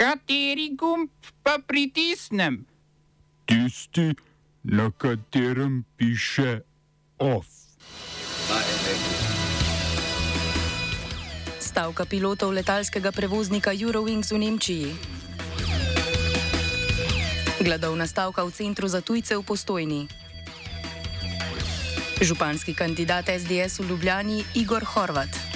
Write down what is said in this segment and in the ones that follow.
Kateri gumb pa pritisnem? Tisti, na katerem piše OF. Stavka pilotov letalskega prevoznika Eurowings v Nemčiji. Gladovna stavka v centru za tujce v Postojni. Županski kandidat SDS v Ljubljani Igor Horvat.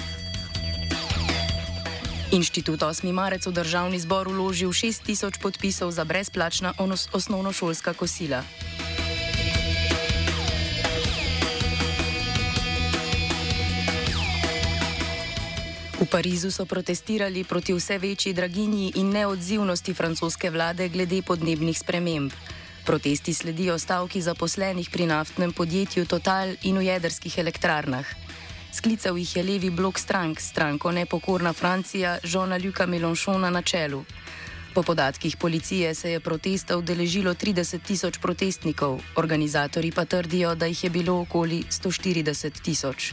Inštitut 8. marec v državni zbor uložil 6000 podpisov za brezplačna osnovnošolska kosila. V Parizu so protestirali proti vse večji draginji in neodzivnosti francoske vlade glede podnebnih sprememb. Protesti sledijo stavki zaposlenih pri naftnem podjetju Total in v jedrskih elektrarnah. Sklical jih je levi blok strank, stranko Nepokorna Francija, žona Ljuka Melonšona na čelu. Po podatkih policije se je protesta udeležilo 30 tisoč protestnikov, organizatori pa trdijo, da jih je bilo okoli 140 tisoč.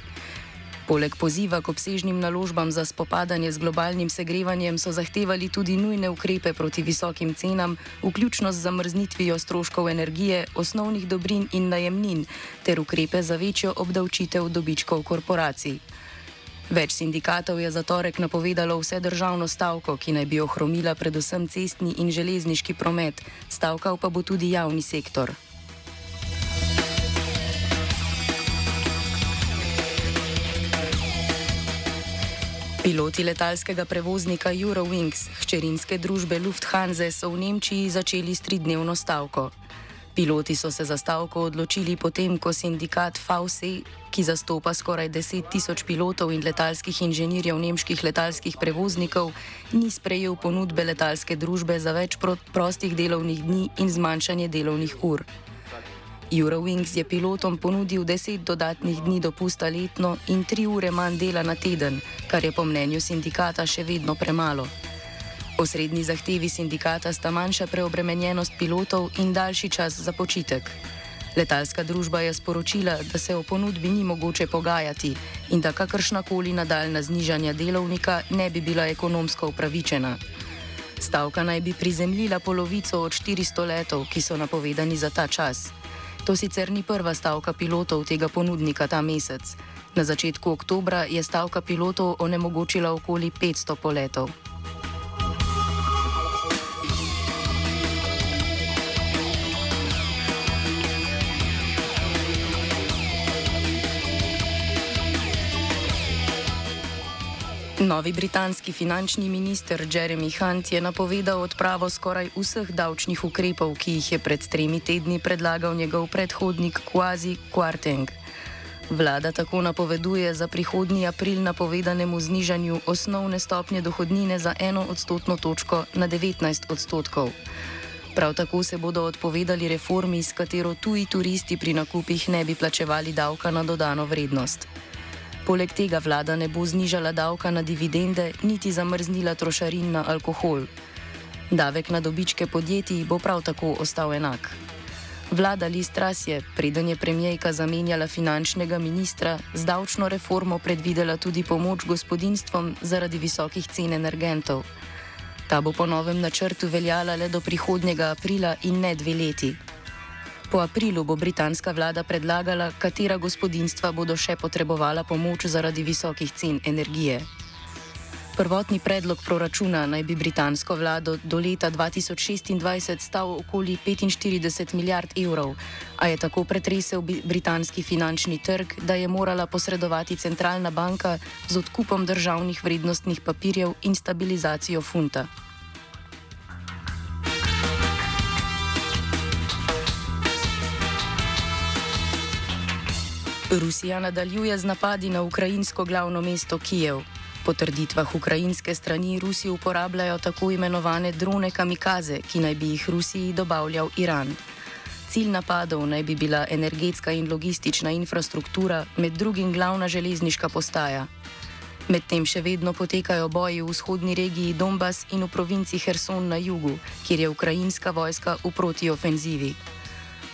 Poleg poziva k obsežnim naložbam za spopadanje z globalnim segrevanjem so zahtevali tudi nujne ukrepe proti visokim cenam, vključno z zamrznitvijo stroškov energije, osnovnih dobrin in najemnin, ter ukrepe za večjo obdavčitev dobičkov korporacij. Več sindikatov je za torek napovedalo vse državno stavko, ki naj bi ohromila predvsem cestni in železniški promet, stavkal pa bo tudi javni sektor. Piloti letalskega prevoznika Eurowings, hčerinske družbe Lufthansa, so v Nemčiji začeli s tridnevno stavko. Piloti so se za stavko odločili potem, ko sindikat VC, ki zastopa skoraj 10 tisoč pilotov in letalskih inženirjev nemških letalskih prevoznikov, ni sprejel ponudbe letalske družbe za več prostih delovnih dni in zmanjšanje delovnih ur. Eurowings je pilotom ponudil 10 dodatnih dni dopusta letno in 3 ure manj dela na teden, kar je po mnenju sindikata še vedno premalo. Osrednji zahtevi sindikata sta manjša preobremenjenost pilotov in daljši čas za počitek. Letalska družba je sporočila, da se o ponudbi ni mogoče pogajati in da kakršnakoli nadaljna znižanja delovnika ne bi bila ekonomsko upravičena. Stavka naj bi prizemljila polovico od 400 letov, ki so napovedani za ta čas. To sicer ni prva stavka pilotov tega ponudnika ta mesec. Na začetku oktobra je stavka pilotov onemogočila okoli 500 poletov. Novi britanski finančni minister Jeremy Hunt je napovedal odpravo skoraj vseh davčnih ukrepov, ki jih je pred tremi tedni predlagal njegov predhodnik Quasi Quarteng. Vlada tako napoveduje za prihodnji april napovedanemu znižanju osnovne stopnje dohodnine za eno odstotno točko na 19 odstotkov. Prav tako se bodo odpovedali reformi, s katero tuji turisti pri nakupih ne bi plačevali davka na dodano vrednost. Poleg tega vlada ne bo znižala davka na dividende, niti zamrznila trošarin na alkohol. Davek na dobičke podjetij bo prav tako ostal enak. Vlada Listras je, preden je premijejka zamenjala finančnega ministra, z davčno reformo predvidela tudi pomoč gospodinstvom zaradi visokih cen energentov. Ta bo po novem načrtu veljala le do prihodnjega aprila in ne dve leti. Po aprilu bo britanska vlada predlagala, katera gospodinstva bodo še potrebovala pomoč zaradi visokih cen energije. Prvotni predlog proračuna naj bi britansko vlado do leta 2026 stal okoli 45 milijard evrov, a je tako pretresel britanski finančni trg, da je morala posredovati centralna banka z odkupom državnih vrednostnih papirjev in stabilizacijo funta. Rusija nadaljuje z napadi na ukrajinsko glavno mesto Kijev. Po trditvah ukrajinske strani Rusi uporabljajo tako imenovane drone kamikaze, ki naj bi jih Rusiji dobavljal Iran. Cilj napadov naj bi bila energetska in logistična infrastruktura, med drugim glavna železniška postaja. Medtem še vedno potekajo boji v vzhodni regiji Donbas in v provinci Herson na jugu, kjer je ukrajinska vojska v protiofenzivi.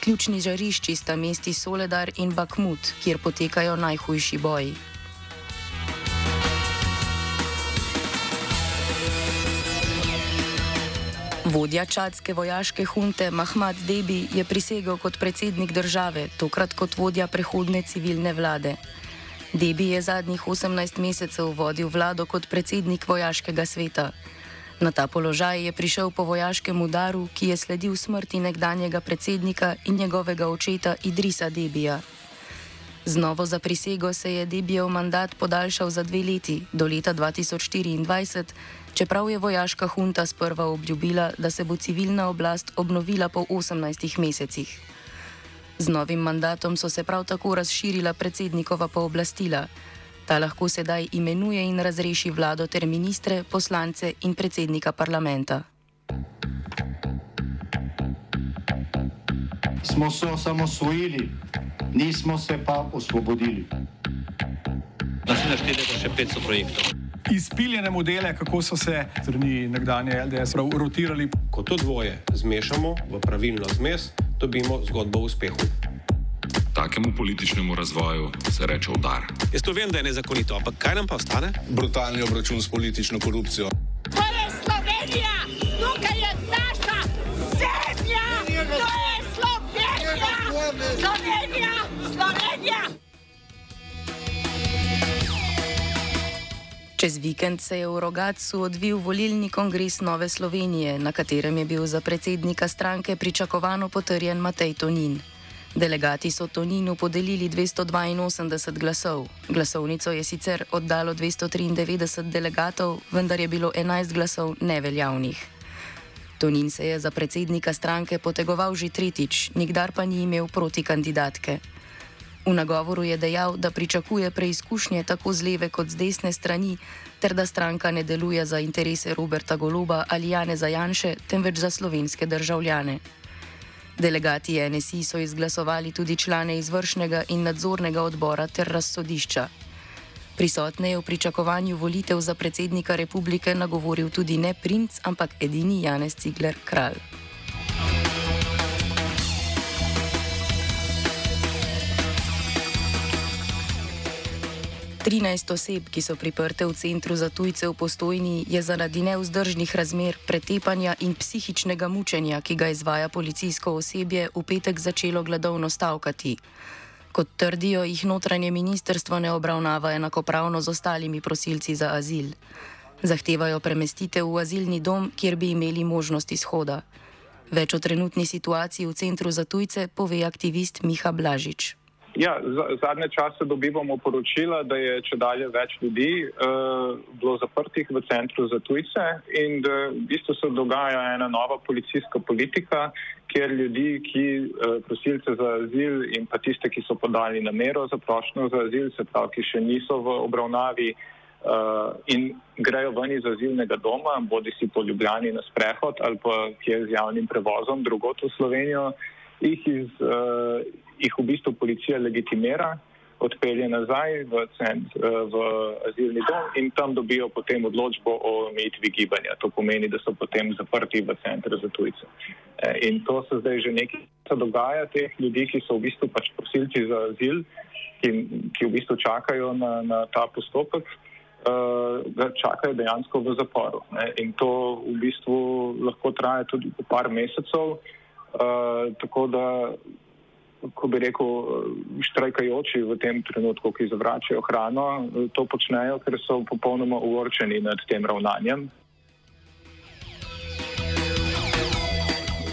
Ključni žarišči sta mesti Soledar in Bakmut, kjer potekajo najhujši boji. Vodja čadske vojaške hunte Mahmad Debi je prisegel kot predsednik države, tokrat kot vodja prehodne civilne vlade. Debi je zadnjih 18 mesecev vodil vlado kot predsednik vojaškega sveta. Na ta položaj je prišel po vojaškem udaru, ki je sledil smrti nekdanjega predsednika in njegovega očeta Idrisa Debija. Z novo za prisego se je Debijev mandat podaljšal za dve leti, do leta 2024, čeprav je vojaška hunta sprva obljubila, da se bo civilna oblast obnovila po 18 mesecih. Z novim mandatom so se prav tako razširila predsednikova pooblastila. Ta lahko sedaj imenuje in razreši vlado ter ministre, poslance in predsednika parlamenta. Smo se osamosvojili, nismo se pa osvobodili. Naslednje število je še 500 projektov izpiljene modele, kako so se strani nekdanje LDS rotirali. Ko to dvoje zmešamo v pravilno zmes, dobimo zgodbo o uspehu. Takemu političnemu razvoju se reče udar. Jaz to vem, da je nezakonito, ampak kaj nam pa ostane? Brutalni obračun s politično korupcijo. To je Slovenija, tukaj je naša zemlja, to je Slovenija, Slovenija, Slovenija. Čez vikend se je v Rogacu odvil volilni kongres Nove Slovenije, na katerem je bil za predsednika stranke pričakovano potrjen Matej Tonin. Delegati so Toninu podelili 282 glasov. Glasovnico je sicer oddalo 293 delegatov, vendar je bilo 11 glasov neveljavnih. Tonin se je za predsednika stranke potegoval že tretjič, nikdar pa ni imel proti kandidatke. V nagovoru je dejal, da pričakuje preizkušnje tako z leve kot z desne strani, ter da stranka ne deluje za interese Roberta Goloba ali Jane Zajanše, temveč za slovenske državljane. Delegati NSI so izglasovali tudi člane izvršnega in nadzornega odbora ter razsodišča. Prisotne je v pričakovanju volitev za predsednika republike nagovoril tudi ne princ, ampak edini Janez Cigler, kralj. 13 oseb, ki so priprte v centru za tujce v postojni, je zaradi neuzdržnih razmer, pretepanja in psihičnega mučenja, ki ga izvaja policijsko osebje, v petek začelo gladovno stavkati. Kot trdijo, jih notranje ministrstvo ne obravnava enakopravno z ostalimi prosilci za azil. Zahtevajo premestitev v azilni dom, kjer bi imeli možnost izhoda. Več o trenutni situaciji v centru za tujce pove aktivist Miha Blažič. Ja, zadnje čase dobivamo poročila, da je če dalje več ljudi uh, bilo zaprtih v centru za tujce in da v bistvu se dogaja ena nova policijska politika, kjer ljudi, ki uh, prosilce za azil in pa tiste, ki so podali namero za prošnjo za azil, se pravi, ki še niso v obravnavi uh, in grejo ven iz azilnega doma, bodi si po Ljubljani na sprehod ali pa kje z javnim prevozom drugot v Slovenijo, jih iz. Uh, jih v bistvu policija legitimira, odpelje nazaj v, cent, eh, v azilni dom in tam dobijo potem odločbo o omejitvi gibanja. To pomeni, da so potem zaprti v center za tujce. Eh, in to se zdaj že nekaj časa dogaja, teh ljudi, ki so v bistvu pač prosilci za azil, ki, ki v bistvu čakajo na, na ta postopek. Uh, čakajo dejansko v zaporu. Ne? In to v bistvu lahko traja tudi po par mesecev. Uh, tako da ko bi rekel, štrajkajoči v tem trenutku, ki zavračajo hrano, to počnejo, ker so popolnoma uvorčeni nad tem ravnanjem.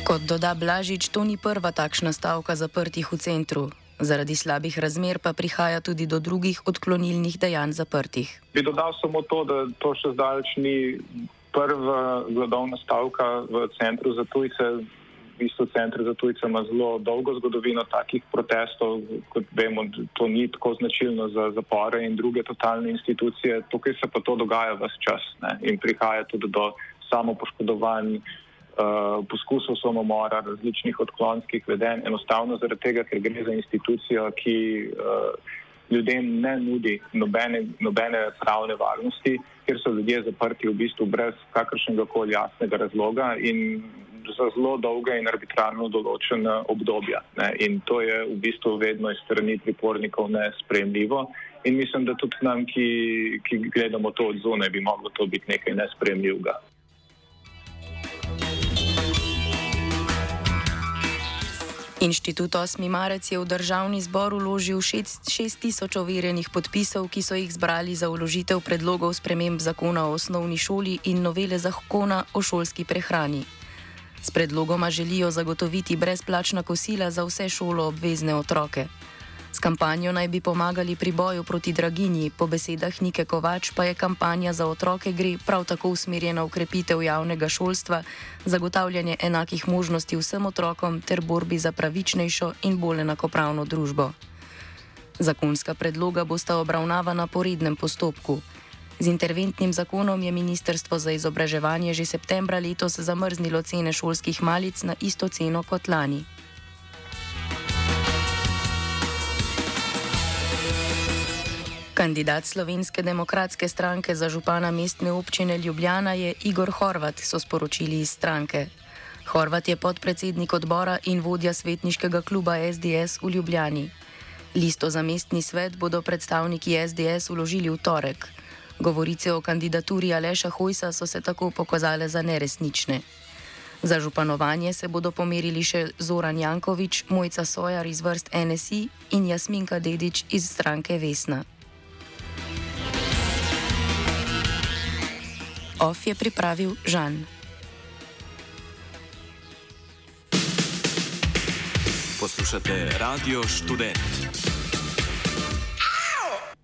Kot doda Blažič, to ni prva takšna stavka zaprtih v centru. Zaradi slabih razmer pa prihaja tudi do drugih odklonilnih dejanj zaprtih. Bi dodal samo to, da to še zdaleč ni prva gladovna stavka v centru za tujce v bistvu center za tujce ima zelo dolgo zgodovino takih protestov, kot vemo, to ni tako značilno za zapore in druge totalne institucije. Tukaj se pa to dogaja vse čas ne? in prihaja tudi do samopoškodovanj, uh, poskusov samomora, različnih odklonskih vedenj, enostavno zaradi tega, ker gre za institucijo, ki uh, ljudem ne nudi nobene, nobene pravne varnosti, ker so ljudje zaprti v bistvu brez kakršnega koli jasnega razloga in za zelo dolga in arbitrarno določena obdobja. Ne. In to je v bistvu vedno iz strani pripornikov nespremljivo. In mislim, da tudi nam, ki, ki gledamo to od zunaj, bi moglo to biti nekaj nespremljivega. Inštitut 8. marec je v državni zbor uložil 6 tisoč overjenih podpisov, ki so jih zbrali za uložitev predlogov sprememb zakona o osnovni šoli in novele zakona o šolski prehrani. S predlogoma želijo zagotoviti brezplačna kosila za vse šolo obvezne otroke. S kampanjo naj bi pomagali pri boju proti draginji, po besedah Nike Kovač pa je kampanja za otroke gre prav tako usmerjena v krepitev javnega šolstva, zagotavljanje enakih možnosti vsem otrokom ter borbi za pravičnejšo in bolj enakopravno družbo. Zakonska predloga bosta obravnavana po rednem postopku. Z interventnim zakonom je Ministrstvo za izobraževanje že septembra letos zamrznilo cene šolskih malic na isto ceno kot lani. Kandidat Slovenske demokratske stranke za župana mestne občine Ljubljana je Igor Horvat, so sporočili iz stranke. Horvat je podpredsednik odbora in vodja svetniškega kluba SDS v Ljubljani. Listo za mestni svet bodo predstavniki SDS uložili v torek. Govorice o kandidaturi Aleša Hojsa so se tako pokazale za neresnične. Za županovanje se bodo pomerili še Zoran Jankovič, Mojca Sojar iz vrst NSI in Jasminka Dedič iz stranke Vesna. OF je pripravil Žan. Poslušate Radio Student.